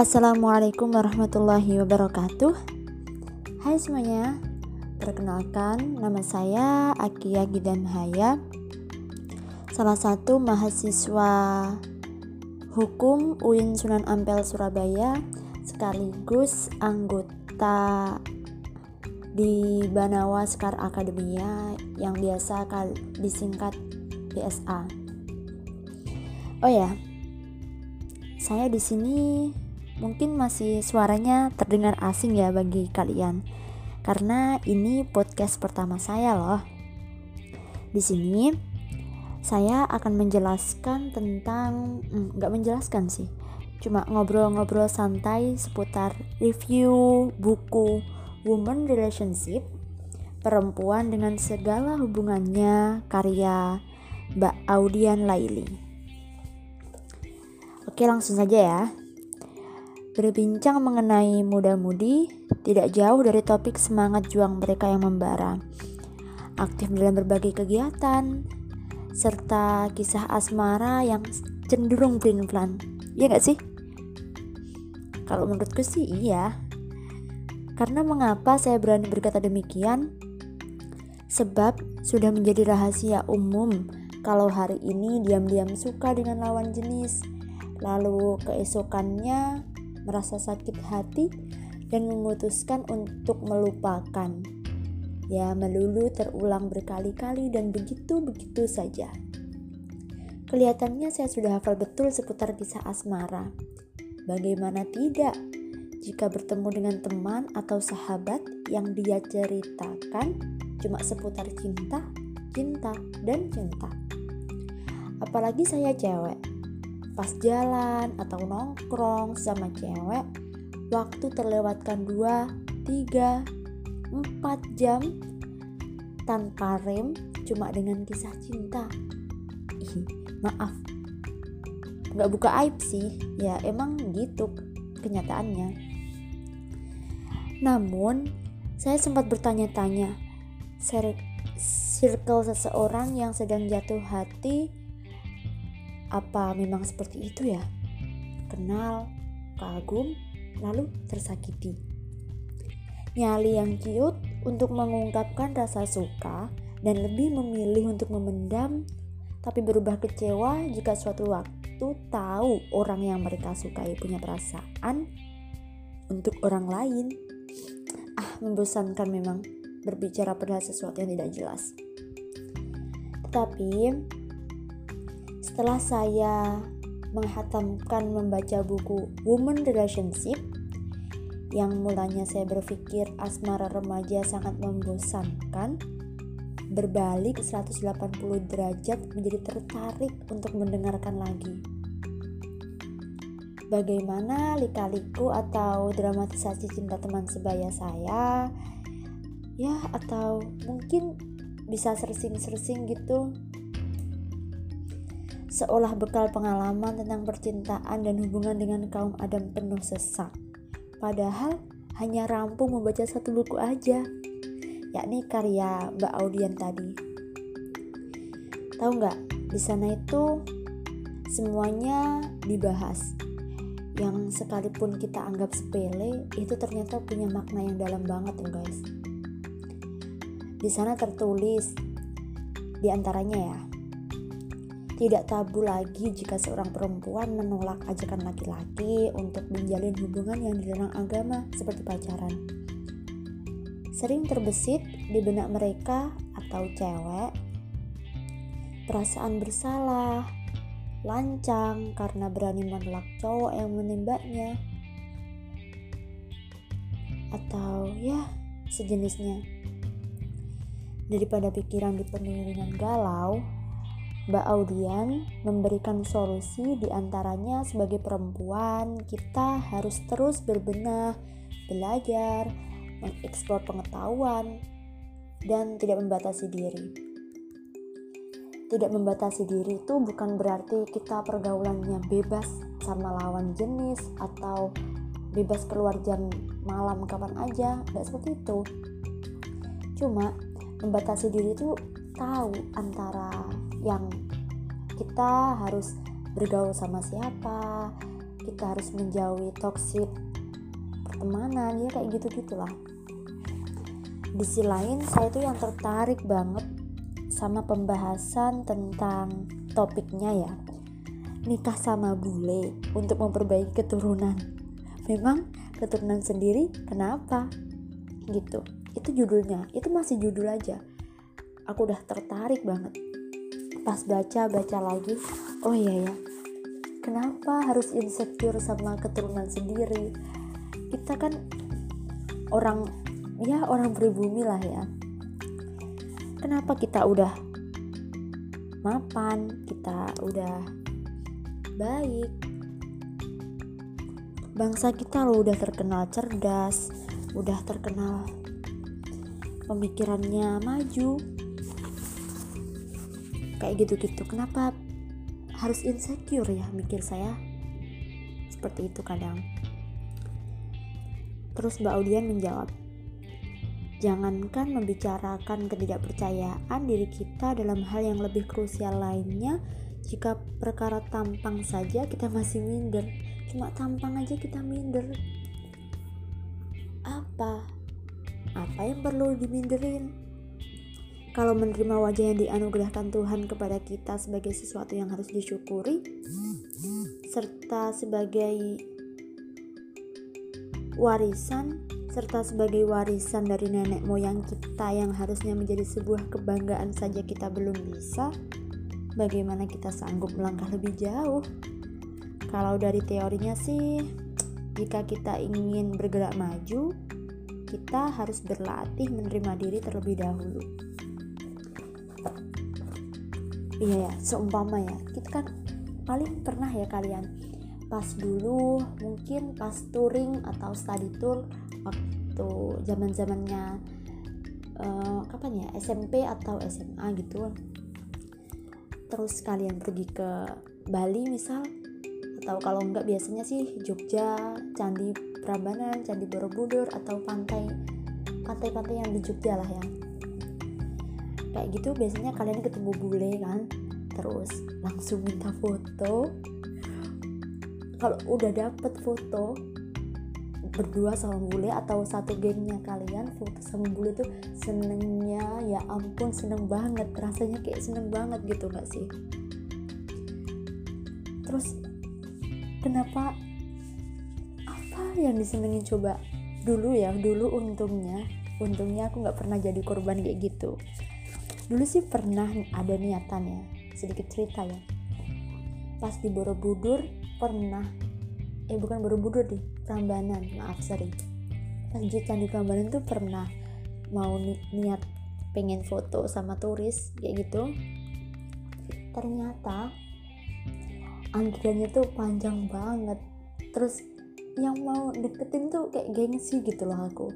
Assalamualaikum warahmatullahi wabarakatuh Hai semuanya Perkenalkan nama saya Akia Gidan Haya Salah satu mahasiswa Hukum UIN Sunan Ampel Surabaya Sekaligus anggota di Banawa Sekar Akademia yang biasa disingkat BSA. Oh ya, saya di sini Mungkin masih suaranya terdengar asing ya bagi kalian. Karena ini podcast pertama saya loh. Di sini saya akan menjelaskan tentang hmm, nggak menjelaskan sih. Cuma ngobrol-ngobrol santai seputar review buku Woman Relationship Perempuan dengan segala hubungannya karya Mbak Audian Laili. Oke, langsung saja ya. Berbincang mengenai muda-mudi tidak jauh dari topik semangat juang mereka yang membara. Aktif dalam berbagai kegiatan, serta kisah asmara yang cenderung pelin-pelan. Iya gak sih? Kalau menurutku sih iya. Karena mengapa saya berani berkata demikian? Sebab sudah menjadi rahasia umum kalau hari ini diam-diam suka dengan lawan jenis, lalu keesokannya merasa sakit hati dan memutuskan untuk melupakan. Ya, melulu terulang berkali-kali dan begitu-begitu saja. Kelihatannya saya sudah hafal betul seputar kisah asmara. Bagaimana tidak jika bertemu dengan teman atau sahabat yang dia ceritakan cuma seputar cinta, cinta, dan cinta. Apalagi saya cewek pas jalan atau nongkrong sama cewek waktu terlewatkan 2, 3, 4 jam tanpa rem cuma dengan kisah cinta. Ih, maaf. Nggak buka aib sih. Ya emang gitu kenyataannya. Namun saya sempat bertanya-tanya circle seseorang yang sedang jatuh hati apa memang seperti itu ya? Kenal, kagum, lalu tersakiti. Nyali yang ciut untuk mengungkapkan rasa suka dan lebih memilih untuk memendam tapi berubah kecewa jika suatu waktu tahu orang yang mereka sukai punya perasaan untuk orang lain. Ah, membosankan memang berbicara pada sesuatu yang tidak jelas. Tetapi setelah saya menghatamkan membaca buku Woman Relationship yang mulanya saya berpikir asmara remaja sangat membosankan berbalik 180 derajat menjadi tertarik untuk mendengarkan lagi. Bagaimana lika-liku atau dramatisasi cinta teman sebaya saya? Ya atau mungkin bisa sersing-sersing gitu seolah bekal pengalaman tentang percintaan dan hubungan dengan kaum Adam penuh sesak. Padahal hanya rampung membaca satu buku aja, yakni karya Mbak Audian tadi. Tahu nggak, di sana itu semuanya dibahas. Yang sekalipun kita anggap sepele, itu ternyata punya makna yang dalam banget loh guys. Di sana tertulis, di antaranya ya, tidak tabu lagi jika seorang perempuan menolak ajakan laki-laki untuk menjalin hubungan yang dilarang agama seperti pacaran. Sering terbesit di benak mereka atau cewek perasaan bersalah, lancang karena berani menolak cowok yang menembaknya, atau ya sejenisnya. Daripada pikiran dipenuhi dengan galau, Mbak Audian memberikan solusi di antaranya sebagai perempuan kita harus terus berbenah, belajar, mengeksplor pengetahuan, dan tidak membatasi diri. Tidak membatasi diri itu bukan berarti kita pergaulannya bebas sama lawan jenis atau bebas keluar jam malam kapan aja, nggak seperti itu. Cuma membatasi diri itu tahu antara yang kita harus bergaul sama siapa kita harus menjauhi toksik pertemanan ya kayak gitu gitulah di sisi lain saya tuh yang tertarik banget sama pembahasan tentang topiknya ya. Nikah sama bule untuk memperbaiki keturunan. Memang keturunan sendiri kenapa? Gitu. Itu judulnya. Itu masih judul aja. Aku udah tertarik banget pas baca baca lagi. Oh iya ya kenapa harus insecure sama keturunan sendiri? Kita kan orang ya orang pribumi lah ya. Kenapa kita udah mapan kita udah baik? Bangsa kita lo udah terkenal cerdas udah terkenal pemikirannya maju kayak gitu-gitu. Kenapa harus insecure ya mikir saya? Seperti itu kadang. Terus Mbak Audian menjawab jangankan membicarakan ketidakpercayaan diri kita dalam hal yang lebih krusial lainnya jika perkara tampang saja kita masih minder. Cuma tampang aja kita minder. Apa? Apa yang perlu diminderin kalau menerima wajah yang dianugerahkan Tuhan kepada kita sebagai sesuatu yang harus disyukuri, serta sebagai warisan, serta sebagai warisan dari nenek moyang kita yang harusnya menjadi sebuah kebanggaan saja kita belum bisa, bagaimana kita sanggup melangkah lebih jauh? Kalau dari teorinya sih, jika kita ingin bergerak maju, kita harus berlatih menerima diri terlebih dahulu iya ya seumpama ya kita kan paling pernah ya kalian. Pas dulu mungkin pas touring atau study tour waktu zaman zamannya uh, kapan ya? SMP atau SMA gitu. Terus kalian pergi ke Bali misal atau kalau enggak biasanya sih Jogja Candi Prambanan Candi Borobudur atau pantai pantai-pantai yang di Jogja lah ya kayak gitu biasanya kalian ketemu bule kan? Terus langsung minta foto. Kalau udah dapet foto berdua sama bule atau satu gengnya kalian foto sama bule tuh senengnya ya ampun seneng banget. Rasanya kayak seneng banget gitu gak sih? Terus kenapa apa yang disenengin? Coba dulu ya dulu untungnya. Untungnya aku nggak pernah jadi korban kayak gitu dulu sih pernah ada niatan ya sedikit cerita ya. Pas di Borobudur pernah eh bukan Borobudur deh Prambanan maaf sorry. Pas di Candi Prambanan tuh pernah mau ni niat pengen foto sama turis kayak gitu. Ternyata antriannya tuh panjang banget. Terus yang mau deketin tuh kayak gengsi gitu loh aku.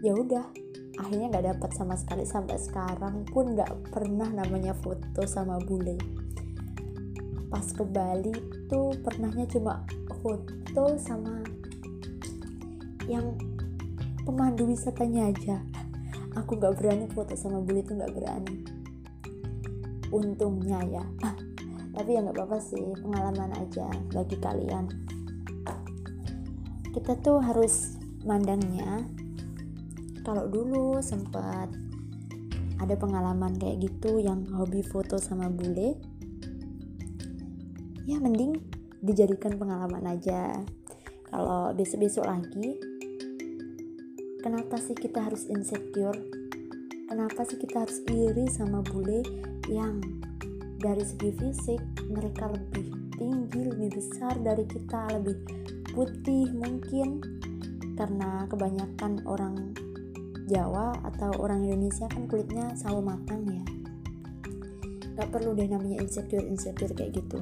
Ya udah akhirnya nggak dapat sama sekali sampai sekarang pun nggak pernah namanya foto sama bule. Pas ke Bali tuh pernahnya cuma foto sama yang pemandu wisatanya aja. Aku nggak berani foto sama bule itu nggak berani. Untungnya ya. Tapi ya nggak apa-apa sih pengalaman aja bagi kalian. Kita tuh harus mandangnya kalau dulu sempat ada pengalaman kayak gitu yang hobi foto sama bule ya mending dijadikan pengalaman aja. Kalau besok-besok lagi kenapa sih kita harus insecure? Kenapa sih kita harus iri sama bule yang dari segi fisik mereka lebih tinggi lebih besar dari kita lebih putih mungkin? Karena kebanyakan orang Jawa atau orang Indonesia kan kulitnya sawo matang ya. Gak perlu deh namanya insecure insecure kayak gitu.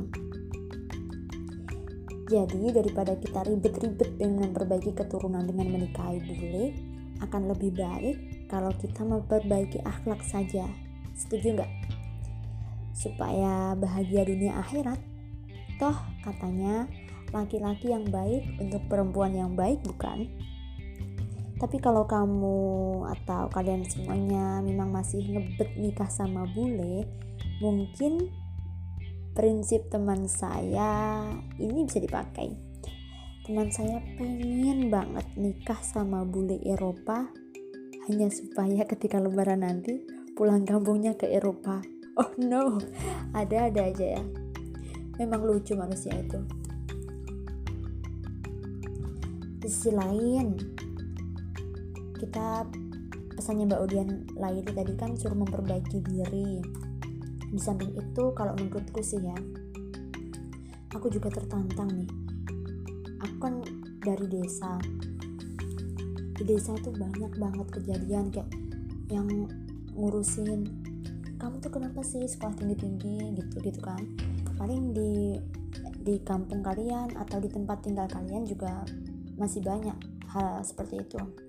Jadi daripada kita ribet-ribet dengan memperbaiki keturunan dengan menikahi bule akan lebih baik kalau kita memperbaiki akhlak saja. Setuju nggak? Supaya bahagia dunia akhirat. Toh katanya laki-laki yang baik untuk perempuan yang baik bukan tapi kalau kamu atau kalian semuanya memang masih ngebet nikah sama bule, mungkin prinsip teman saya ini bisa dipakai. Teman saya pengen banget nikah sama bule Eropa hanya supaya ketika lebaran nanti pulang kampungnya ke Eropa. Oh no. Ada-ada aja ya. Memang lucu manusia itu. Di sisi lain kita pesannya Mbak Udian lain tadi kan suruh memperbaiki diri. Di samping itu kalau menurutku sih ya aku juga tertantang nih. Aku kan dari desa. Di desa itu banyak banget kejadian kayak yang ngurusin kamu tuh kenapa sih sekolah tinggi tinggi gitu gitu kan. Paling di di kampung kalian atau di tempat tinggal kalian juga masih banyak hal seperti itu.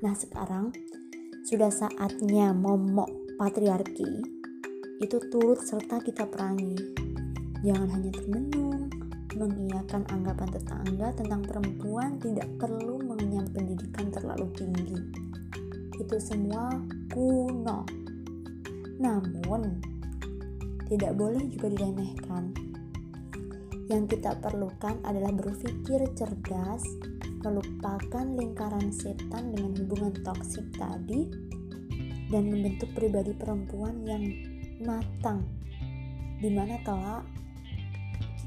Nah, sekarang sudah saatnya momok patriarki itu turut serta kita perangi. Jangan hanya termenung, mengiyakan anggapan tetangga tentang perempuan tidak perlu mengenyam pendidikan terlalu tinggi. Itu semua kuno. Namun, tidak boleh juga diremehkan. Yang kita perlukan adalah berpikir cerdas, melupakan lingkaran setan dengan hubungan toksik tadi, dan membentuk pribadi perempuan yang matang. Di mana kelak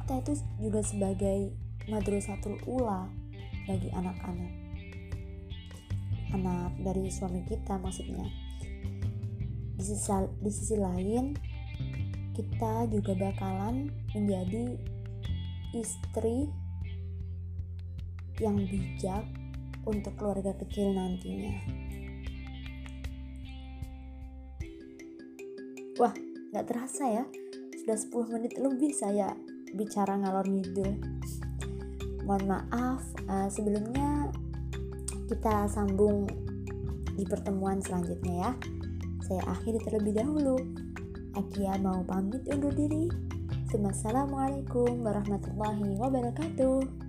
kita itu juga sebagai madrasatul ula bagi anak-anak. Anak dari suami kita maksudnya. Di sisi, di sisi lain, kita juga bakalan menjadi istri yang bijak untuk keluarga kecil nantinya. Wah, gak terasa ya, sudah 10 menit lebih saya bicara ngalor ngidul. Mohon maaf, uh, sebelumnya kita sambung di pertemuan selanjutnya ya. Saya akhiri terlebih dahulu. Akia mau pamit undur diri. Assalamualaikum warahmatullahi wabarakatuh.